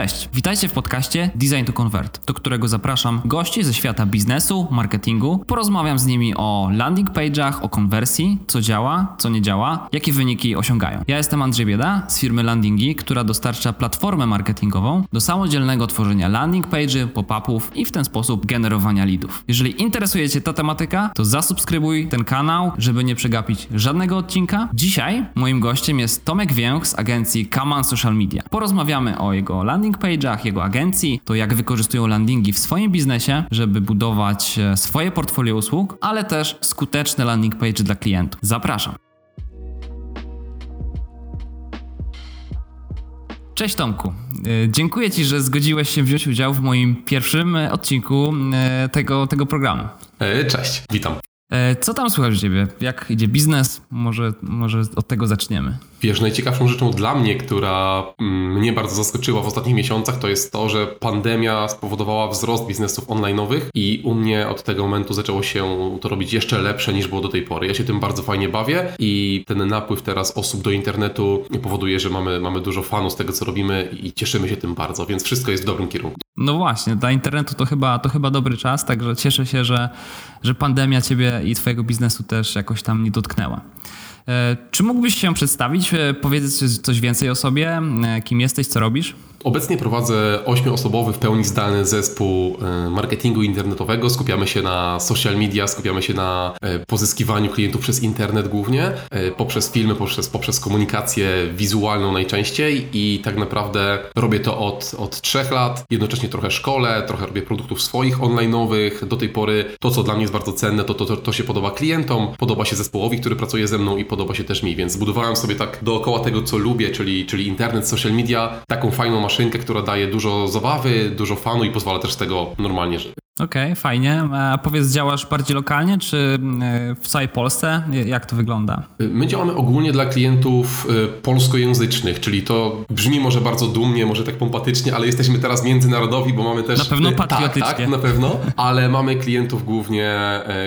Cześć, witajcie w podcaście Design to Convert, do którego zapraszam gości ze świata biznesu, marketingu. Porozmawiam z nimi o landing page'ach, o konwersji, co działa, co nie działa, jakie wyniki osiągają. Ja jestem Andrzej Bieda z firmy Landingi, która dostarcza platformę marketingową do samodzielnego tworzenia landing page'y, pop-upów i w ten sposób generowania leadów. Jeżeli interesuje Cię ta tematyka, to zasubskrybuj ten kanał, żeby nie przegapić żadnego odcinka. Dzisiaj moim gościem jest Tomek Więch z agencji Kaman Social Media. Porozmawiamy o jego landing page'ach, jego agencji, to jak wykorzystują landingi w swoim biznesie, żeby budować e, swoje portfolio usług, ale też skuteczne landing page dla klientów. Zapraszam. Cześć Tomku. E, dziękuję Ci, że zgodziłeś się wziąć udział w moim pierwszym e, odcinku tego, tego programu. Cześć, witam. Co tam słychać u Ciebie? Jak idzie biznes? Może, może od tego zaczniemy. Wiesz, najciekawszą rzeczą dla mnie, która mm, mnie bardzo zaskoczyła w ostatnich miesiącach, to jest to, że pandemia spowodowała wzrost biznesów online'owych i u mnie od tego momentu zaczęło się to robić jeszcze lepsze niż było do tej pory. Ja się tym bardzo fajnie bawię i ten napływ teraz osób do internetu powoduje, że mamy, mamy dużo fanów z tego, co robimy i cieszymy się tym bardzo, więc wszystko jest w dobrym kierunku. No właśnie, dla internetu to chyba, to chyba dobry czas, także cieszę się, że, że pandemia ciebie i twojego biznesu też jakoś tam nie dotknęła. E, czy mógłbyś się przedstawić, e, powiedzieć coś więcej o sobie, e, kim jesteś, co robisz? Obecnie prowadzę ośmioosobowy, w pełni zdalny zespół e, marketingu internetowego. Skupiamy się na social media, skupiamy się na e, pozyskiwaniu klientów przez internet głównie, e, poprzez filmy, poprzez, poprzez komunikację wizualną najczęściej i tak naprawdę robię to od, od trzech lat. Jednocześnie trochę szkole, trochę robię produktów swoich online'owych. Do tej pory to, co dla mnie jest bardzo cenne, to, to, to, to się podoba klientom, podoba się zespołowi, który pracuje ze mną i podoba się też mi, więc zbudowałem sobie tak dookoła tego, co lubię, czyli, czyli internet, social media, taką fajną maszynkę, która daje dużo zabawy, dużo fanu i pozwala też z tego normalnie żyć. Okej, okay, fajnie. A powiedz, działasz bardziej lokalnie, czy e, w całej Polsce? Jak to wygląda? My działamy ogólnie dla klientów e, polskojęzycznych, czyli to brzmi może bardzo dumnie, może tak pompatycznie, ale jesteśmy teraz międzynarodowi, bo mamy też... Na pewno patriotycznie. Tak, tak na pewno, ale mamy klientów głównie,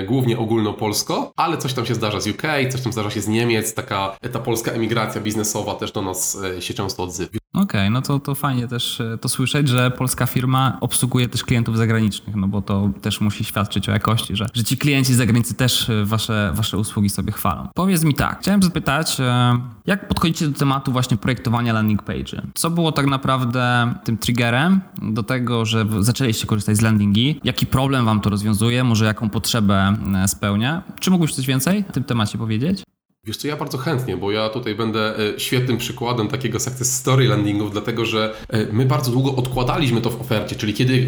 głównie ogólnopolsko, ale coś tam się zdarza z UK, coś tam zdarza się z Niemiec, taka ta polska emigracja biznesowa też do nas się często odzywa. Okej, okay, no to, to fajnie też to słyszeć, że polska firma obsługuje też klientów zagranicznych, no bo to też musi świadczyć o jakości, że, że ci klienci z zagranicy też e, wasze, wasze usługi sobie chwalą. Powiedz mi tak, chciałem zapytać, e, jak podchodzicie do tematu właśnie projektowania landing page'y? Co było tak naprawdę tym triggerem do tego, że zaczęliście korzystać z landingi? Jaki problem wam to rozwiązuje? Może jaką potrzebę e, spełnia? Czy mógłbyś coś więcej w tym temacie powiedzieć? Wiesz co, ja bardzo chętnie, bo ja tutaj będę e, świetnym przykładem takiego success story landingów, dlatego że e, my bardzo długo odkładaliśmy to w ofercie, czyli kiedy,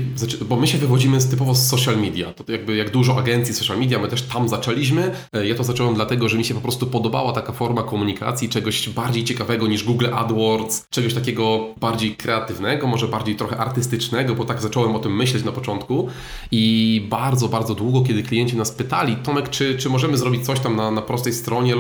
bo my się wywodzimy z typowo z social media, to jakby jak dużo agencji social media, my też tam zaczęliśmy. E, ja to zacząłem dlatego, że mi się po prostu podobała taka forma komunikacji, czegoś bardziej ciekawego niż Google AdWords, czegoś takiego bardziej kreatywnego, może bardziej trochę artystycznego, bo tak zacząłem o tym myśleć na początku i bardzo, bardzo długo, kiedy klienci nas pytali, Tomek, czy, czy możemy zrobić coś tam na, na prostej stronie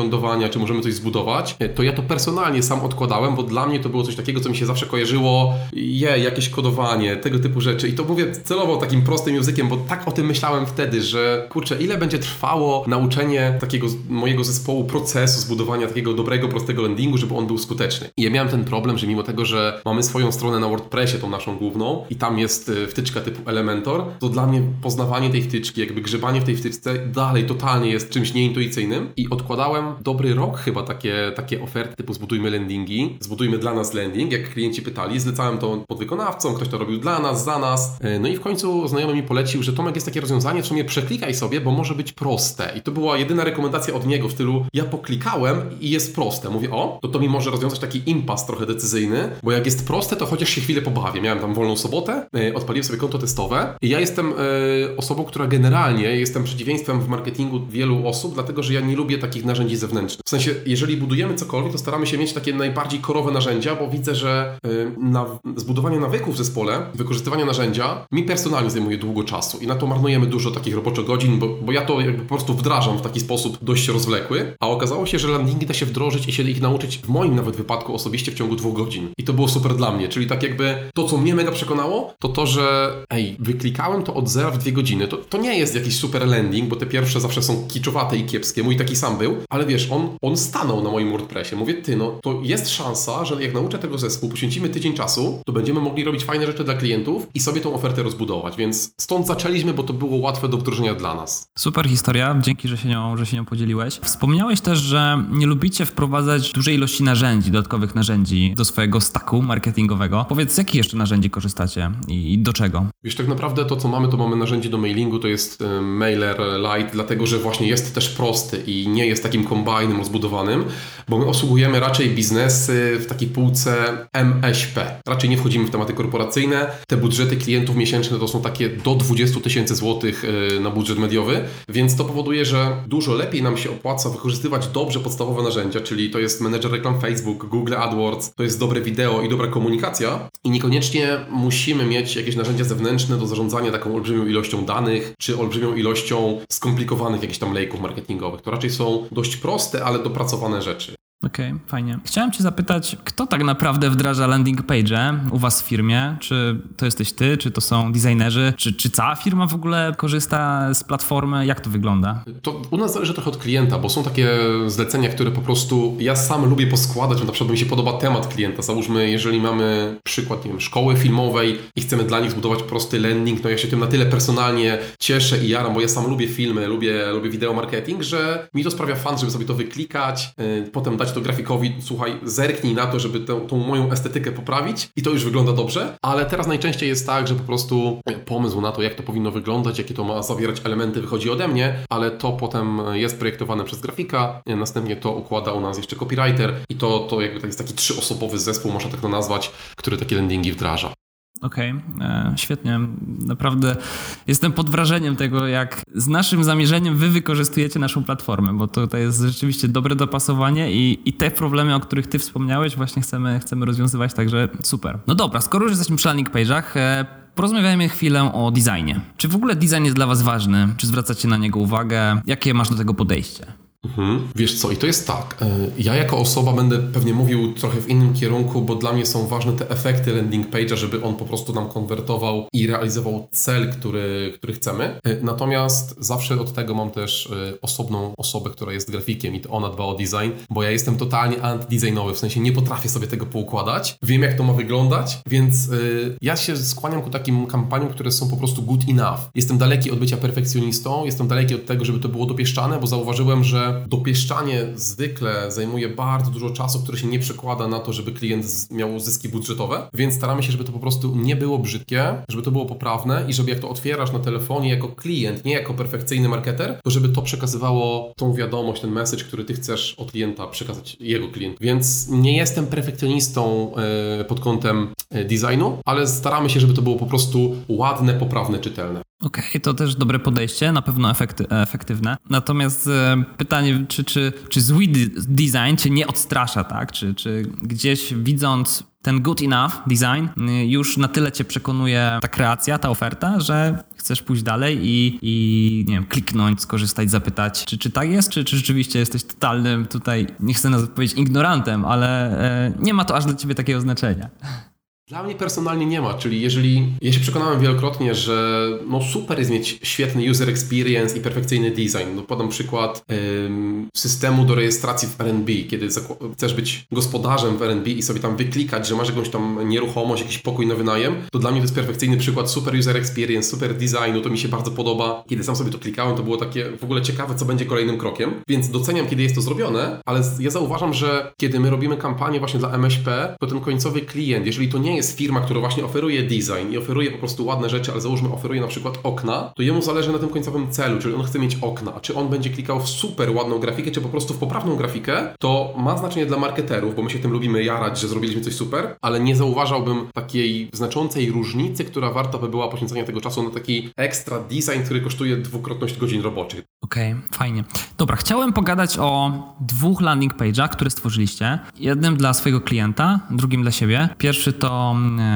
czy możemy coś zbudować, to ja to personalnie sam odkładałem, bo dla mnie to było coś takiego, co mi się zawsze kojarzyło, je, jakieś kodowanie, tego typu rzeczy. I to mówię celowo takim prostym językiem, bo tak o tym myślałem wtedy, że kurczę, ile będzie trwało nauczenie takiego mojego zespołu procesu zbudowania takiego dobrego, prostego landingu, żeby on był skuteczny. I ja miałem ten problem, że mimo tego, że mamy swoją stronę na WordPressie, tą naszą główną, i tam jest y, wtyczka typu Elementor, to dla mnie poznawanie tej wtyczki, jakby grzebanie w tej wtyczce dalej totalnie jest czymś nieintuicyjnym i odkładałem do dobry rok chyba takie, takie oferty typu zbudujmy landingi, zbudujmy dla nas landing, jak klienci pytali, zlecałem to podwykonawcom, ktoś to robił dla nas, za nas. E, no i w końcu znajomy mi polecił, że Tomek jest takie rozwiązanie, w sumie przeklikaj sobie, bo może być proste. I to była jedyna rekomendacja od niego w stylu, ja poklikałem i jest proste. Mówię, o, to to mi może rozwiązać taki impas trochę decyzyjny, bo jak jest proste, to chociaż się chwilę pobawię. Miałem tam wolną sobotę, e, odpaliłem sobie konto testowe i ja jestem e, osobą, która generalnie jestem przeciwieństwem w marketingu wielu osób, dlatego że ja nie lubię takich narzędzi zewnętrznych w sensie, jeżeli budujemy cokolwiek, to staramy się mieć takie najbardziej korowe narzędzia, bo widzę, że y, na zbudowanie nawyków w zespole, wykorzystywanie narzędzia, mi personalnie zajmuje długo czasu i na to marnujemy dużo takich roboczych godzin, bo, bo ja to jakby po prostu wdrażam w taki sposób dość rozwlekły, a okazało się, że landingi da się wdrożyć i się ich nauczyć w moim nawet wypadku osobiście w ciągu dwóch godzin. I to było super dla mnie, czyli tak jakby to, co mnie mega przekonało, to to, że ej, wyklikałem to od zera w dwie godziny. To, to nie jest jakiś super landing, bo te pierwsze zawsze są kiczowate i kiepskie, mój taki sam był, ale wiesz, on, on stanął na moim WordPressie. Mówię, ty, no to jest szansa, że jak nauczę tego zespół, poświęcimy tydzień czasu, to będziemy mogli robić fajne rzeczy dla klientów i sobie tą ofertę rozbudować. Więc stąd zaczęliśmy, bo to było łatwe do wdrożenia dla nas. Super historia, dzięki, że się nią, że się nią podzieliłeś. Wspomniałeś też, że nie lubicie wprowadzać dużej ilości narzędzi, dodatkowych narzędzi do swojego stacku marketingowego. Powiedz, z jakich jeszcze narzędzi korzystacie i do czego? Wiesz, tak naprawdę to, co mamy, to mamy narzędzie do mailingu, to jest e, Mailer Lite, dlatego że właśnie jest też prosty i nie jest takim kombajnem rozbudowanym, bo my obsługujemy raczej biznesy w takiej półce MŚP. Raczej nie wchodzimy w tematy korporacyjne. Te budżety klientów miesięczne to są takie do 20 tysięcy złotych e, na budżet mediowy, więc to powoduje, że dużo lepiej nam się opłaca wykorzystywać dobrze podstawowe narzędzia, czyli to jest menedżer reklam Facebook, Google AdWords, to jest dobre wideo i dobra komunikacja i niekoniecznie musimy mieć jakieś narzędzia zewnętrzne do zarządzania taką olbrzymią ilością danych, czy olbrzymią ilością skomplikowanych jakichś tam lejków marketingowych. To raczej są dość proste, ale dopracowane rzeczy. Okej, okay, fajnie. Chciałem Cię zapytać, kto tak naprawdę wdraża landing page u Was w firmie? Czy to jesteś Ty, czy to są designerzy, czy, czy cała firma w ogóle korzysta z platformy? Jak to wygląda? To u nas zależy trochę od klienta, bo są takie zlecenia, które po prostu ja sam lubię poskładać, na przykład mi się podoba temat klienta. Załóżmy, jeżeli mamy przykład, nie wiem, szkoły filmowej i chcemy dla nich zbudować prosty landing, no ja się tym na tyle personalnie cieszę i jaram, bo ja sam lubię filmy, lubię, lubię wideo marketing, że mi to sprawia fan, żeby sobie to wyklikać, yy, potem dać to grafikowi, słuchaj, zerknij na to, żeby tę, tą moją estetykę poprawić i to już wygląda dobrze, ale teraz najczęściej jest tak, że po prostu pomysł na to, jak to powinno wyglądać, jakie to ma zawierać elementy wychodzi ode mnie, ale to potem jest projektowane przez grafika, następnie to układa u nas jeszcze copywriter i to, to jakby to jest taki trzyosobowy zespół, można tak to nazwać, który takie landingi wdraża. Okej, okay. E, świetnie. Naprawdę jestem pod wrażeniem tego, jak z naszym zamierzeniem wy wykorzystujecie naszą platformę, bo to, jest rzeczywiście dobre dopasowanie i, i te problemy, o których ty wspomniałeś, właśnie chcemy, chcemy rozwiązywać, także super. No dobra, skoro już jesteśmy przy landing page'ach, e, porozmawiajmy chwilę o designie. Czy w ogóle design jest dla was ważny? Czy zwracacie na niego uwagę? Jakie masz do tego podejście? Mhm. Wiesz co, i to jest tak. E, ja jako osoba będę pewnie mówił trochę w innym kierunku, bo dla mnie są ważne te efekty landing page'a, żeby on po prostu nam konwertował i realizował cel, który, który chcemy. E, natomiast zawsze od tego mam też e, osobną osobę, która jest grafikiem i to ona dba o design, bo ja jestem totalnie antydesignowy, w sensie nie potrafię sobie tego poukładać. Wiem, jak to ma wyglądać, więc ja się skłaniam ku takim kampaniom, które są po prostu good enough. Jestem daleki od bycia perfekcjonistą, jestem daleki od tego, żeby to było dopieszczane, bo zauważyłem, że dopieszczanie zwykle zajmuje bardzo dużo czasu, które się nie przekłada na to, żeby klient miał zyski budżetowe, więc staramy się, żeby to po prostu nie było brzydkie, żeby to było poprawne i żeby jak to otwierasz na telefonie jako klient, nie jako perfekcyjny marketer, to żeby to przekazywało tą wiadomość, ten message, który ty chcesz od klienta przekazać jego klient. Więc nie jestem perfekcjonistą e, pod kątem e, designu, ale staramy się, żeby to było po prostu ładne, poprawne, czytelne. Okej, okay, to też dobre podejście, na pewno efekty, efektywne. Natomiast e, pytanie, czy, czy, czy zły design cię nie odstrasza, tak? Czy, czy gdzieś widząc ten good enough design y, już na tyle cię przekonuje ta kreacja, ta oferta, że chcesz pójść dalej i, i nie wiem, kliknąć, skorzystać, zapytać, czy, czy tak jest, czy, czy rzeczywiście jesteś totalnym tutaj, nie chcę nazwać powiedzieć ignorantem, ale e, nie ma to aż dla ciebie takiego znaczenia. Dla mnie personalnie nie ma, czyli jeżeli ja się przekonałem wielokrotnie, że no super jest mieć świetny user experience i perfekcyjny design. No podam przykład ym, systemu do rejestracji w R&B, kiedy chcesz być gospodarzem w R&B i sobie tam wyklikać, że masz jakąś tam nieruchomość, jakiś pokój na wynajem, to dla mnie to jest perfekcyjny przykład super user experience, super designu, to mi się bardzo podoba. Kiedy sam sobie to klikałem, to było takie w ogóle ciekawe, co będzie kolejnym krokiem, więc doceniam, kiedy jest to zrobione, ale ja zauważam, że kiedy my robimy kampanię właśnie dla MŚP, to ten końcowy klient, jeżeli to nie jest firma, która właśnie oferuje design i oferuje po prostu ładne rzeczy, ale załóżmy oferuje na przykład okna, to jemu zależy na tym końcowym celu, czyli on chce mieć okna, czy on będzie klikał w super ładną grafikę, czy po prostu w poprawną grafikę, to ma znaczenie dla marketerów, bo my się tym lubimy jarać, że zrobiliśmy coś super, ale nie zauważałbym takiej znaczącej różnicy, która warta by była poświęcenia tego czasu na taki ekstra design, który kosztuje dwukrotność godzin roboczych. Okej, okay, fajnie. Dobra, chciałem pogadać o dwóch landing page'ach, które stworzyliście. Jednym dla swojego klienta, drugim dla siebie. Pierwszy to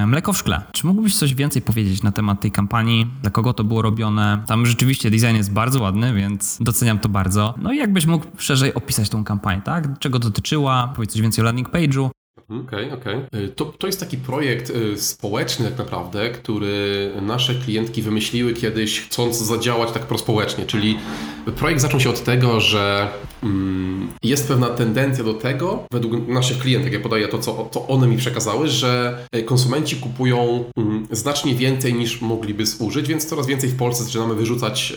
Mleko w szkle. Czy mógłbyś coś więcej powiedzieć na temat tej kampanii? Dla kogo to było robione? Tam rzeczywiście design jest bardzo ładny, więc doceniam to bardzo. No i jakbyś mógł szerzej opisać tą kampanię, tak? Czego dotyczyła? Powiedz coś więcej o landing page'u. Okej, okay, okej. Okay. To, to jest taki projekt społeczny tak naprawdę, który nasze klientki wymyśliły kiedyś, chcąc zadziałać tak prospołecznie, czyli projekt zaczął się od tego, że mm, jest pewna tendencja do tego, według naszych klientek, ja podaję to, co to one mi przekazały, że konsumenci kupują mm, znacznie więcej niż mogliby zużyć, więc coraz więcej w Polsce zaczynamy wyrzucać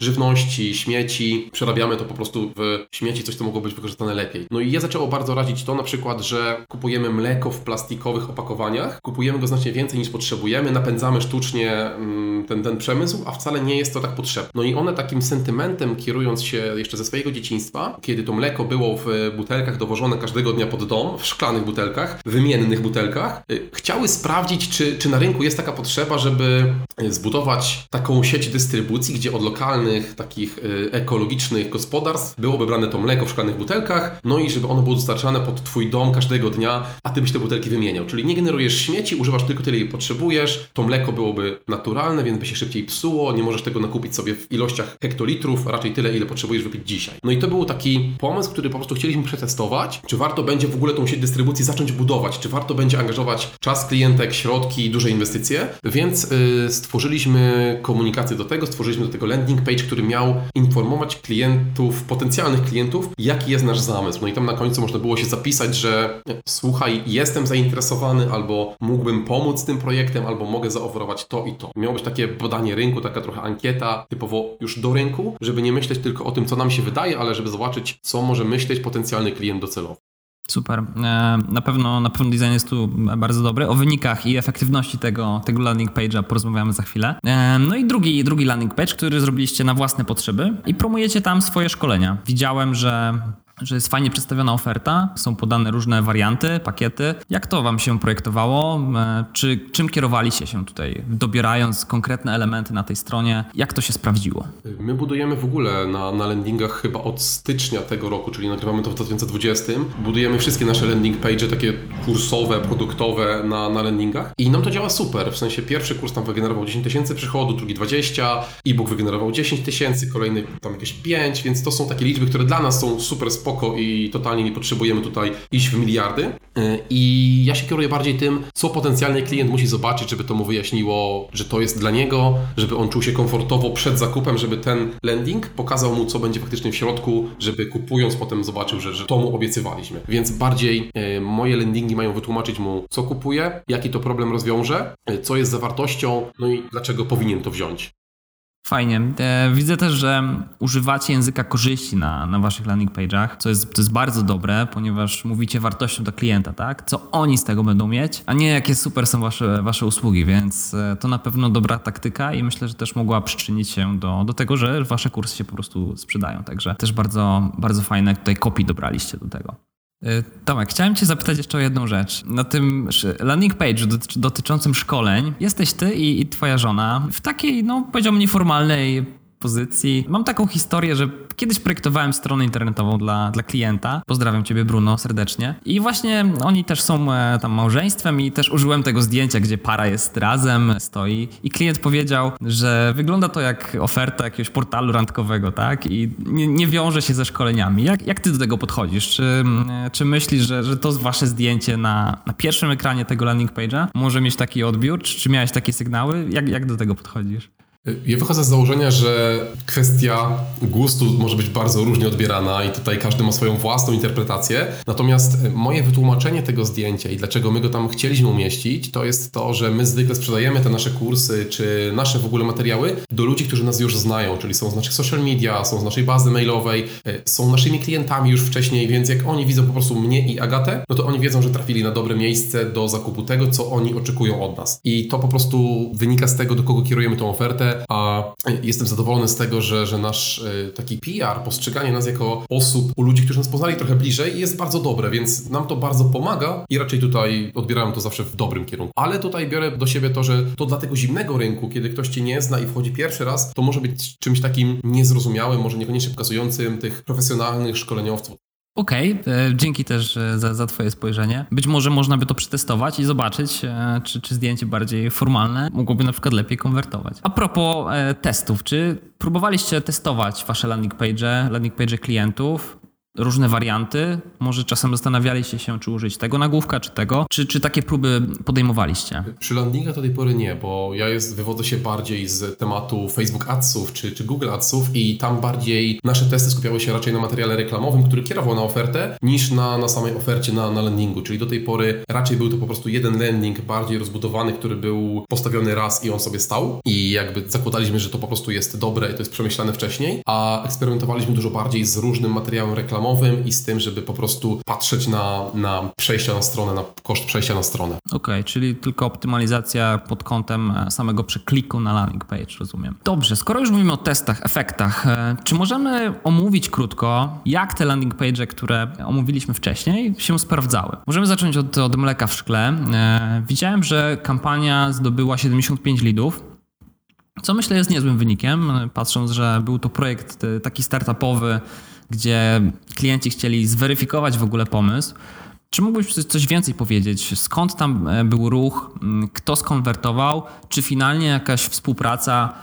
żywności, śmieci, przerabiamy to po prostu w śmieci, coś, co mogło być wykorzystane lepiej. No i ja zaczęło bardzo radzić to na przykład, że kupujemy mleko w plastikowych opakowaniach, kupujemy go znacznie więcej niż potrzebujemy, napędzamy sztucznie mm, ten, ten przemysł, a wcale nie jest to tak potrzebne. No i one takim sentymentem, kierując się jeszcze ze swojego dzieciństwa, kiedy to mleko było w butelkach dowożone każdego dnia pod dom, w szklanych butelkach, wymiennych butelkach, y, chciały sprawdzić, czy, czy na rynku jest taka potrzeba, żeby zbudować taką sieć dystrybucji, gdzie od lokalnych, takich y, ekologicznych gospodarstw byłoby brane to mleko w szklanych butelkach, no i żeby ono było dostarczane pod Twój dom każdego dnia, a Ty byś te butelki wymieniał. Czyli nie generujesz śmieci, używasz tylko tyle, ile potrzebujesz, to mleko byłoby naturalne, więc by się szybciej psuło, nie możesz tego nakupić sobie w ilościach hektolitrów, raczej tyle, ile potrzebujesz wypić dzisiaj. No i to był taki pomysł, który po prostu chcieliśmy przetestować, czy warto będzie w ogóle tą sieć dystrybucji zacząć budować, czy warto będzie angażować czas klientek, środki, duże inwestycje, więc yy, stworzyliśmy komunikację do tego, stworzyliśmy do tego landing page, który miał informować klientów, potencjalnych klientów, jaki jest nasz zamysł. No i tam na końcu można było się zapisać, że słuchaj, jestem zainteresowany, albo mógłbym pomóc tym projektem, albo mogę zaoferować to i to. Miało być takie badanie rynku, taka trochę ankieta, typowo już do rynku, żeby nie myśleć tylko o tym, co nam się wydaje, ale żeby zobaczyć, co może myśleć potencjalny klient docelowy. Super. E, na pewno, na pewno design jest tu bardzo dobry. O wynikach i efektywności tego, tego landing page'a porozmawiamy za chwilę. E, no i drugi, drugi landing page, który zrobiliście na własne potrzeby i promujecie tam swoje szkolenia. Widziałem, że że jest fajnie przedstawiona oferta, są podane różne warianty, pakiety. Jak to Wam się projektowało? E, czy czym kierowaliście się tutaj, dobierając konkretne elementy na tej stronie? Jak to się sprawdziło? My budujemy w ogóle na, na landingach chyba od stycznia tego roku, czyli nagrywamy to w 2020. Budujemy wszystkie nasze landing page, takie kursowe, produktowe na, na landingach i nam to działa super. W sensie pierwszy kurs tam wygenerował 10 tysięcy przychodu, drugi 20, e-book wygenerował 10 tysięcy, kolejny tam jakieś 5, więc to są takie liczby, które dla nas są super spoko spoko i totalnie nie potrzebujemy tutaj iść w miliardy. Y, I ja się kieruję bardziej tym, co potencjalny klient musi zobaczyć, żeby to mu wyjaśniło, że to jest dla niego, żeby on czuł się komfortowo przed zakupem, żeby ten landing pokazał mu, co będzie faktycznie w środku, żeby kupując potem zobaczył, że, że to mu obiecywaliśmy. Więc bardziej y, moje landingi mają wytłumaczyć mu, co kupuje, jaki to problem rozwiąże, y, co jest zawartością, no i dlaczego powinien to wziąć. Fajnie. E, widzę też, że używacie języka korzyści na, na waszych landing page'ach, co jest, co jest bardzo dobre, ponieważ mówicie wartością do klienta, tak? Co oni z tego będą mieć, a nie jakie super są wasze, wasze usługi, więc e, to na pewno dobra taktyka i myślę, że też mogła przyczynić się do, do tego, że wasze kursy się po prostu sprzedają. Także też bardzo, bardzo fajne tutaj kopii dobraliście do tego. E, Tomek, chciałem Cię zapytać jeszcze o jedną rzecz. Na tym landing page dotyczącym szkoleń jesteś Ty i, i Twoja żona w takiej, no powiedziałbym, nieformalnej pozycji. Mam taką historię, że kiedyś projektowałem stronę internetową dla, dla klienta. Pozdrawiam ciebie, Bruno, serdecznie. I właśnie oni też są e, tam małżeństwem i też użyłem tego zdjęcia, gdzie para jest razem, stoi. I klient powiedział, że wygląda to jak oferta jakiegoś portalu randkowego, tak? I nie, nie wiąże się ze szkoleniami. Jak, jak ty do tego podchodzisz? Czy, czy myślisz, że, że to wasze zdjęcie na, na pierwszym ekranie tego landing page'a może mieć taki odbiór? Czy, czy miałeś takie sygnały? Jak, jak do tego podchodzisz? Ja wychodzę z założenia, że kwestia gustu może być bardzo różnie odbierana i tutaj każdy ma swoją własną interpretację. Natomiast moje wytłumaczenie tego zdjęcia i dlaczego my go tam chcieliśmy umieścić, to jest to, że my zwykle sprzedajemy te nasze kursy czy nasze w ogóle materiały do ludzi, którzy nas już znają, czyli są z naszych social media, są z naszej bazy mailowej, e, są naszymi klientami już wcześniej, więc jak oni widzą po prostu mnie i Agatę, no to oni wiedzą, że trafili na dobre miejsce do zakupu tego, co oni oczekują od nas. I to po prostu wynika z tego, do kogo kierujemy tą ofertę a jestem zadowolony z tego, że, że nasz e, taki PR, postrzeganie nas jako osób, u ludzi, którzy nas poznali trochę bliżej, jest bardzo dobre, więc nam to bardzo pomaga i raczej tutaj odbierałem to zawsze w dobrym kierunku. Ale tutaj biorę do siebie to, że to dla tego zimnego rynku, kiedy ktoś cię nie zna i wchodzi pierwszy raz, to może być czymś takim niezrozumiałym, może niekoniecznie pokazującym tych profesjonalnych szkoleniowców. Okej, okay, e, dzięki też e, za, za Twoje spojrzenie. Być może można by to przetestować i zobaczyć, e, czy, czy zdjęcie bardziej formalne mogłoby na przykład lepiej konwertować. A propos testów, czy próbowaliście testować Wasze landing page, landing page klientów? Różne warianty. Może czasem zastanawialiście się, czy użyć tego nagłówka, czy tego. Czy, czy takie próby podejmowaliście? Przy landinga do tej pory nie, bo ja jest, wywodzę się bardziej z tematu Facebook Adsów czy, czy Google Adsów i tam bardziej nasze testy skupiały się raczej na materiale reklamowym, który kierował na ofertę, niż na, na samej ofercie na, na landingu. Czyli do tej pory raczej był to po prostu jeden landing bardziej rozbudowany, który był postawiony raz i on sobie stał. I jakby zakładaliśmy, że to po prostu jest dobre i to jest przemyślane wcześniej, a eksperymentowaliśmy dużo bardziej z różnym materiałem reklamowym i z tym, żeby po prostu patrzeć na, na przejścia na stronę, na koszt przejścia na stronę. Okej, okay, czyli tylko optymalizacja pod kątem e, samego przekliku na landing page, rozumiem. Dobrze, skoro już mówimy o testach, efektach, e, czy możemy omówić krótko, jak te landing page, które omówiliśmy wcześniej, się sprawdzały? Możemy zacząć od, od mleka w szkle. E, widziałem, że kampania zdobyła 75 lidów. Co myślę jest niezłym wynikiem, patrząc, że był to projekt taki startupowy, gdzie klienci chcieli zweryfikować w ogóle pomysł. Czy mógłbyś coś więcej powiedzieć? Skąd tam e, był ruch? Mm, kto skonwertował? Czy finalnie jakaś współpraca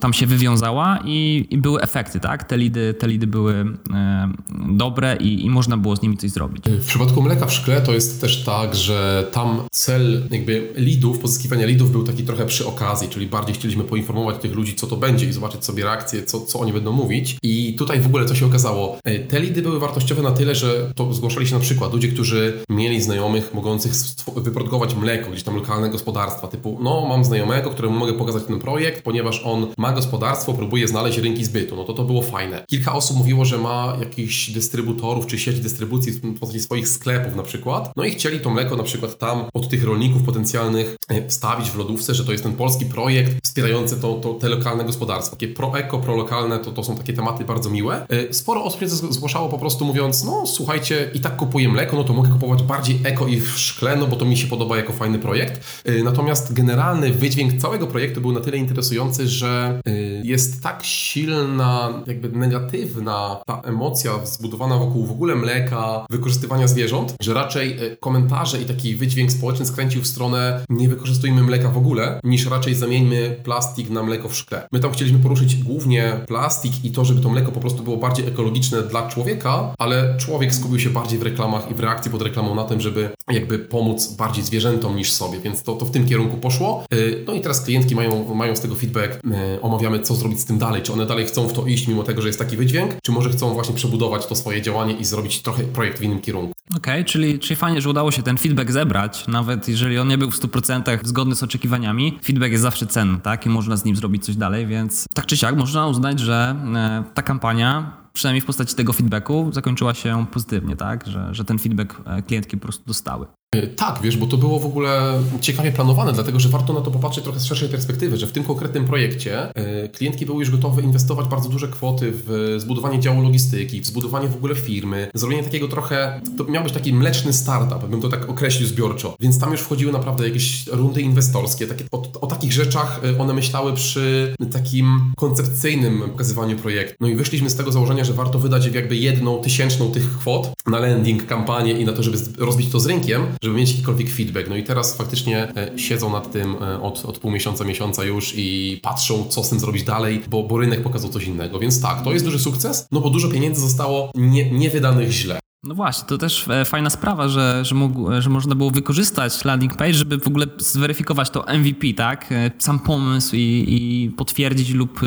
tam się wywiązała i, i, były efekty, tak? Te lidy, te lidy były e, dobre i, i, można było z nimi coś zrobić. W przypadku mleka w szkle to jest też tak, że tam cel jakby lidów, pozyskiwania lidów był taki trochę przy okazji, czyli bardziej chcieliśmy poinformować tych ludzi, co to będzie i zobaczyć sobie reakcję, co, co oni będą mówić. I tutaj w ogóle co się okazało? E, te lidy były wartościowe na tyle, że to zgłaszali się na przykład ludzie, którzy mieli znajomych mogących wyprodukować mleko, gdzieś tam lokalne gospodarstwa, typu no mam znajomego, któremu mogę pokazać ten projekt, ponieważ on ma gospodarstwo, próbuje znaleźć rynki zbytu. No to to było fajne. Kilka osób mówiło, że ma jakichś dystrybutorów czy sieć dystrybucji w postaci swoich sklepów na przykład. No i chcieli to mleko na przykład tam od tych rolników potencjalnych e, wstawić w lodówce, że to jest ten polski projekt wspierający to, to te lokalne gospodarstwa. Takie pro-eko, pro-lokalne to, to są takie tematy bardzo miłe. E, sporo osób się zgłaszało po prostu mówiąc, no słuchajcie, i tak kupuję mleko, no to mogę kupować bardziej eko i w szkle, no bo to mi się podoba jako fajny projekt. E, natomiast generalny wydźwięk całego projektu był na tyle interesujący, że że y, jest tak silna, jakby negatywna ta emocja zbudowana wokół w ogóle mleka, wykorzystywania zwierząt, że raczej y, komentarze i taki wydźwięk społeczny skręcił w stronę nie wykorzystujmy mleka w ogóle, niż raczej zamieńmy plastik na mleko w szkle. My tam chcieliśmy poruszyć głównie plastik i to, żeby to mleko po prostu było bardziej ekologiczne dla człowieka, ale człowiek skupił się bardziej w reklamach i w reakcji pod reklamą na tym, żeby jakby pomóc bardziej zwierzętom niż sobie, więc to, to w tym kierunku poszło. Y, no i teraz klientki mają, mają z tego feedback omawiamy, co zrobić z tym dalej. Czy one dalej chcą w to iść, mimo tego, że jest taki wydźwięk, czy może chcą właśnie przebudować to swoje działanie i zrobić trochę projekt w innym kierunku. Okej, okay, czyli, czyli fajnie, że udało się ten feedback zebrać, nawet jeżeli on nie był w 100% zgodny z oczekiwaniami. Feedback jest zawsze cenny, tak? I można z nim zrobić coś dalej, więc tak czy siak można uznać, że e, ta kampania przynajmniej w postaci tego feedbacku, zakończyła się pozytywnie, tak? Że, że ten feedback e, klientki po prostu dostały. E, tak, wiesz, bo to było w ogóle ciekawie planowane, dlatego że warto na to popatrzeć trochę z szerszej perspektywy, że w tym konkretnym projekcie e, klientki były już gotowe inwestować bardzo duże kwoty w zbudowanie działu logistyki, w zbudowanie w ogóle firmy, zrobienie takiego trochę, to miał być taki mleczny startup, bym to tak określił zbiorczo, więc tam już wchodziły naprawdę jakieś rundy inwestorskie, takie, o, o takich rzeczach one myślały przy takim koncepcyjnym pokazywaniu projektu. No i wyszliśmy z tego założenia, że warto wydać jakby jedną tysięczną tych kwot na landing, kampanię i na to, żeby rozbić to z rynkiem, żeby mieć jakikolwiek feedback. No i teraz faktycznie e, siedzą nad tym e, od, od pół miesiąca, miesiąca już i patrzą, co z tym zrobić dalej, bo, bo rynek pokazał coś innego. Więc tak, to jest duży sukces, no bo dużo pieniędzy zostało nie, nie wydanych źle. No właśnie, to też e, fajna sprawa, że, że, mógł, że można było wykorzystać landing page, żeby w ogóle zweryfikować to MVP, tak? Sam pomysł i, i potwierdzić lub,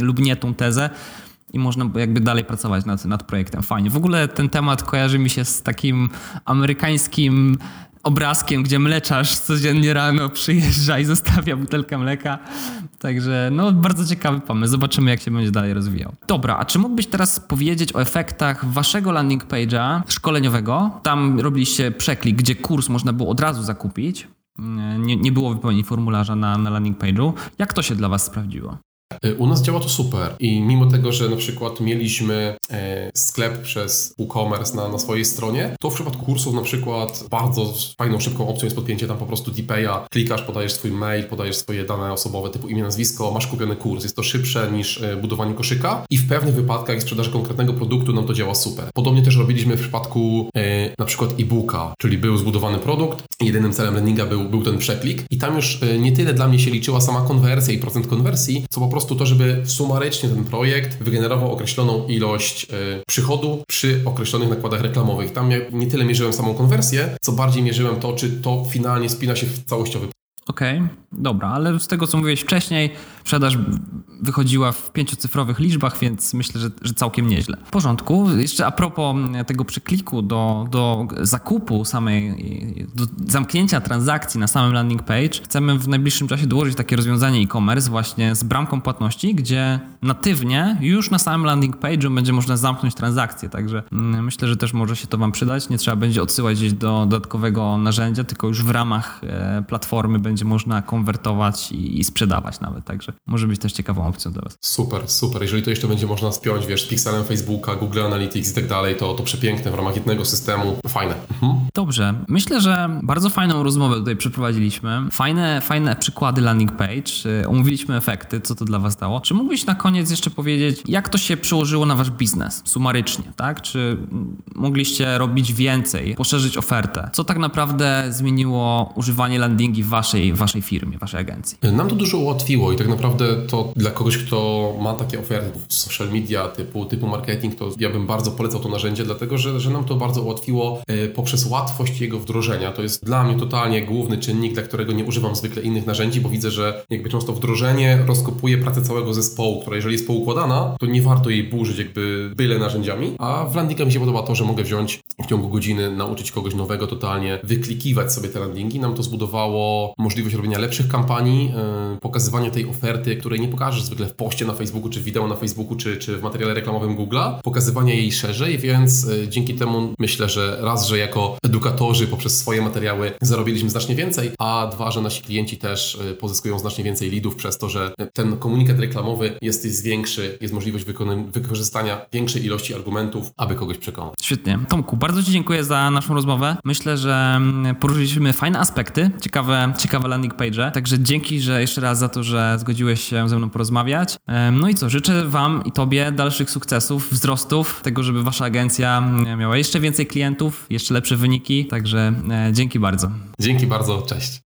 lub nie tą tezę i można jakby dalej pracować nad, nad projektem. Fajnie. W ogóle ten temat kojarzy mi się z takim amerykańskim obrazkiem, gdzie mleczarz codziennie rano przyjeżdża i zostawia butelkę mleka. Także no bardzo ciekawy pomysł. Zobaczymy jak się będzie dalej rozwijał. Dobra, a czy mógłbyś teraz powiedzieć o efektach waszego landing page'a szkoleniowego? Tam robiliście przeklik, gdzie kurs można było od razu zakupić. Nie, nie było wypełnienia formularza na, na landing page'u. Jak to się dla was sprawdziło? E, u nas działa to super i mimo tego, że na przykład mieliśmy e, sklep przez WooCommerce na, na swojej stronie, to w przypadku kursów na przykład bardzo fajną, szybką opcją jest podpięcie tam po prostu DPaya, klikasz, podajesz swój mail, podajesz swoje dane osobowe typu imię, nazwisko, masz kupiony kurs. Jest to szybsze niż e, budowanie koszyka i w pewnych wypadkach i sprzedaży konkretnego produktu nam to działa super. Podobnie też robiliśmy w przypadku na przykład e-booka, czyli był zbudowany produkt, jedynym celem landinga był, był ten przeklik i tam już nie tyle dla mnie się liczyła sama konwersja i procent konwersji, co po prostu prostu to, żeby sumarycznie ten projekt wygenerował określoną ilość y, przychodu przy określonych nakładach reklamowych. Tam ja nie tyle mierzyłem samą konwersję, co bardziej mierzyłem to, czy to finalnie spina się w całościowy Okej, okay, dobra, ale z tego co mówiłeś wcześniej, sprzedaż wychodziła w pięciocyfrowych liczbach, więc myślę, że, że całkiem nieźle. W porządku. Jeszcze a propos tego przykliku do, do zakupu samej, do zamknięcia transakcji na samym landing page, chcemy w najbliższym czasie dołożyć takie rozwiązanie e-commerce właśnie z bramką płatności, gdzie natywnie już na samym landing page'u będzie można zamknąć transakcję, także mm, myślę, że też może się to Wam przydać. Nie trzeba będzie odsyłać gdzieś do dodatkowego narzędzia, tylko już w ramach e, platformy będzie można konwertować i, i sprzedawać nawet, także może być też ciekawą opcją dla Was. Super, super. Jeżeli to jeszcze będzie można spiąć, wiesz, z Pixelem Facebooka, Google Analytics i tak dalej, to, to przepiękne w ramach jednego systemu. Fajne. Mhm. Dobrze. Myślę, że bardzo fajną rozmowę tutaj przeprowadziliśmy. Fajne, fajne przykłady landing page. Omówiliśmy efekty, co to dla Was dało. Czy mógłbyś na koniec jeszcze powiedzieć, jak to się przełożyło na Wasz biznes sumarycznie, tak? Czy mogliście robić więcej, poszerzyć ofertę? Co tak naprawdę zmieniło używanie landingi w Waszej, w waszej firmie, Waszej agencji? Nam to dużo ułatwiło i tak naprawdę to dla kogoś, kto ma takie oferty social media typu, typu marketing, to ja bym bardzo polecał to narzędzie, dlatego że, że nam to bardzo ułatwiło e, poprzez łatwość jego wdrożenia. To jest dla mnie totalnie główny czynnik, dla którego nie używam zwykle innych narzędzi, bo widzę, że jakby często wdrożenie rozkopuje pracę całego zespołu, która jeżeli jest poukładana, to nie warto jej burzyć jakby byle narzędziami, a w landinga mi się podoba to, że mogę wziąć w ciągu godziny, nauczyć kogoś nowego totalnie, wyklikiwać sobie te landingi. Nam to zbudowało możliwość robienia lepszych kampanii, yy, pokazywania tej oferty, której nie pokażesz zwykle w poście na Facebooku, czy wideo na Facebooku, czy, czy w materiale reklamowym Google'a, pokazywania jej szerzej, więc yy, dzięki temu myślę, że raz, że jako edukatorzy poprzez swoje materiały zarobiliśmy znacznie więcej, a dwa, że nasi klienci też yy, pozyskują znacznie więcej leadów przez to, że ten komunikat reklamowy jest większy, jest możliwość wykorzystania większej ilości argumentów, aby kogoś przekonać. Świetnie. Tomku, bardzo Ci dziękuję za naszą rozmowę. Myślę, że mm, poruszyliśmy fajne aspekty, ciekawe, ciekawe landing page, także dzięki, że jeszcze raz za to, że zgodziłeś się ze mną porozmawiać. No i co, życzę Wam i Tobie dalszych sukcesów, wzrostów, tego, żeby Wasza agencja mm, miała jeszcze więcej klientów, jeszcze lepsze wyniki, także e, dzięki bardzo. Dzięki bardzo, cześć.